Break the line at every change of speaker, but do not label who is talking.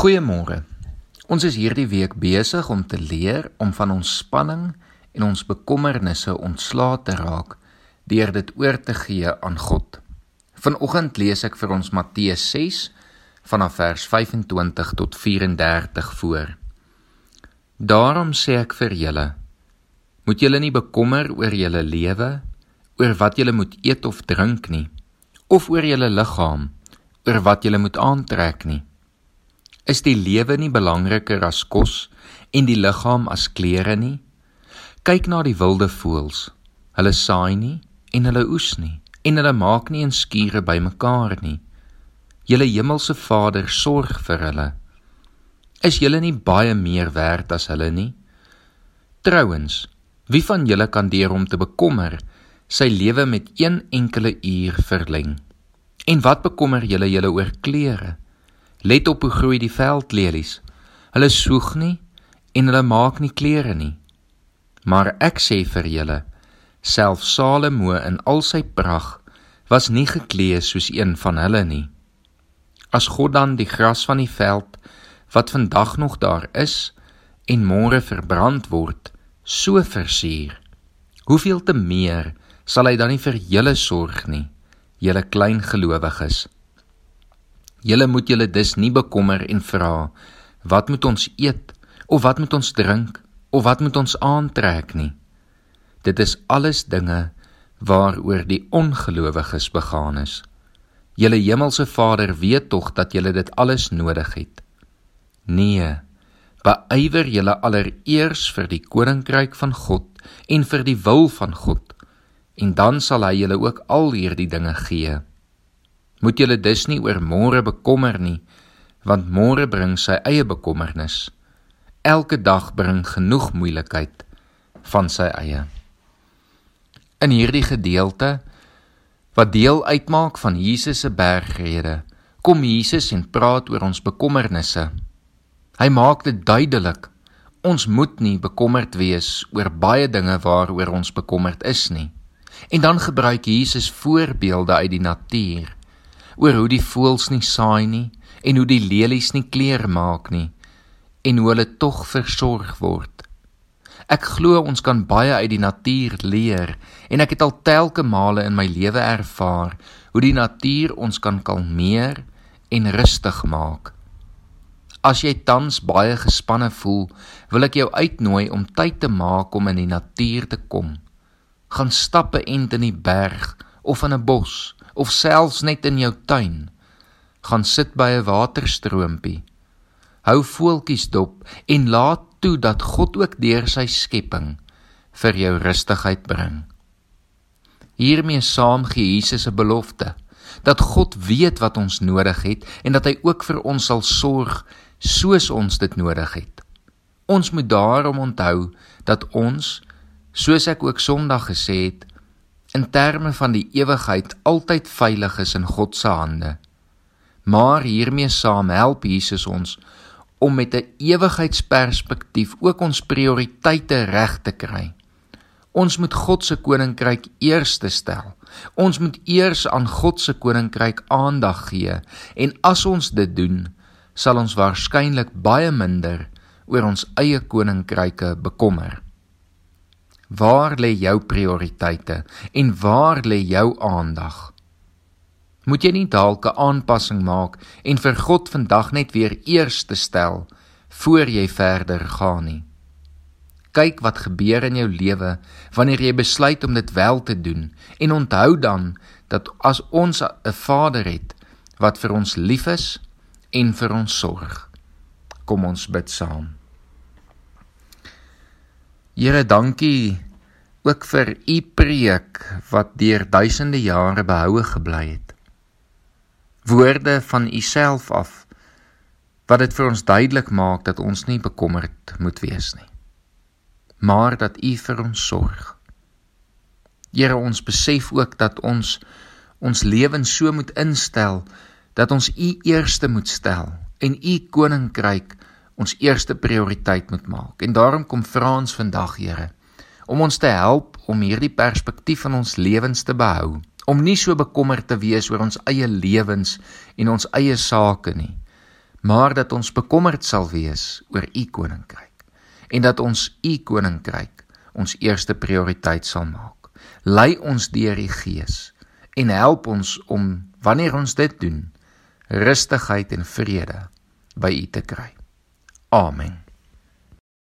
Goeiemôre. Ons is hierdie week besig om te leer om van ons spanning en ons bekommernisse ontslae te raak deur dit oor te gee aan God. Vanoggend lees ek vir ons Matteus 6 vanaf vers 25 tot 34 voor. Daarom sê ek vir julle: Moet julle nie bekommer oor julle lewe, oor wat julle moet eet of drink nie, of oor julle liggaam, oor wat julle moet aantrek nie. Is die lewe nie belangriker as kos en die liggaam as klere nie? Kyk na die wilde voëls. Hulle saai nie en hulle oes nie en hulle maak nie 'n skure bymekaar nie. Julle hemelse Vader sorg vir hulle. Is julle nie baie meer werd as hulle nie? Trouwens, wie van julle kan deur om te bekommer sy lewe met een enkele uur verleng? En wat bekommer julle julle oor klere? Let op hoe groei die veldlelies. Hulle soeg nie en hulle maak nie klere nie. Maar ek sê vir julle, self Salomo in al sy pragt was nie geklee soos een van hulle nie. As God dan die gras van die veld wat vandag nog daar is en môre verbrand word, so versier, hoeveel te meer sal hy dan nie vir julle sorg nie, julle klein gelowiges. Julle moet julle dus nie bekommer en vra wat moet ons eet of wat moet ons drink of wat moet ons aantrek nie. Dit is alles dinge waaroor die ongelowiges begaan is. Julle hemelse Vader weet tog dat julle dit alles nodig het. Nee, beywer julle allereers vir die koninkryk van God en vir die wil van God en dan sal hy julle ook al hierdie dinge gee moet julle dus nie oor môre bekommer nie, want môre bring sy eie bekommernis. Elke dag bring genoeg moeilikheid van sy eie. In hierdie gedeelte wat deel uitmaak van Jesus se bergrede, kom Jesus en praat oor ons bekommernisse. Hy maak dit duidelik ons moet nie bekommerd wees oor baie dinge waaroor ons bekommerd is nie. En dan gebruik Jesus voorbeelde uit die natuur oor hoe die voëls nie saai nie en hoe die lelies nie kleur maak nie en hoe hulle tog versorg word. Ek glo ons kan baie uit die natuur leer en ek het al telke male in my lewe ervaar hoe die natuur ons kan kalmeer en rustig maak. As jy tans baie gespanne voel, wil ek jou uitnooi om tyd te maak om in die natuur te kom. Gaan stappe ent in die berg of in 'n bos of selfs net in jou tuin. Gaan sit by 'n waterstroompie. Hou voeltjies dop en laat toe dat God ook deur sy skepping vir jou rustigheid bring. Hiermee saam gee Jesus 'n belofte dat God weet wat ons nodig het en dat hy ook vir ons sal sorg soos ons dit nodig het. Ons moet daarom onthou dat ons soos ek ook Sondag gesê het in terme van die ewigheid altyd veilig is in God se hande. Maar hiermee saam help Jesus ons om met 'n ewigheidsperspektief ook ons prioriteite reg te kry. Ons moet God se koninkryk eerste stel. Ons moet eers aan God se koninkryk aandag gee en as ons dit doen, sal ons waarskynlik baie minder oor ons eie koninkryke bekommer. Waar lê jou prioriteite en waar lê jou aandag? Moet jy nie dalk 'n aanpassing maak en vir God vandag net weer eerste stel voor jy verder gaan nie? Kyk wat gebeur in jou lewe wanneer jy besluit om dit wel te doen en onthou dan dat as ons 'n Vader het wat vir ons lief is en vir ons sorg. Kom ons bid saam. Here, dankie ook vir u preek wat deur duisende jare behoue gebly het. Woorde van u self af wat dit vir ons duidelik maak dat ons nie bekommerd moet wees nie. Maar dat u vir ons sorg. Here, ons besef ook dat ons ons lewens so moet instel dat ons u eerste moet stel en u koninkryk ons eerste prioriteit moet maak. En daarom kom vra ons vandag, Here, om ons te help om hierdie perspektief in ons lewens te behou, om nie so bekommerd te wees oor ons eie lewens en ons eie sake nie, maar dat ons bekommerd sal wees oor u koninkryk en dat ons u koninkryk ons eerste prioriteit sal maak. Lei ons deur die Gees en help ons om wanneer ons dit doen, rustigheid en vrede by u te kry. Amen.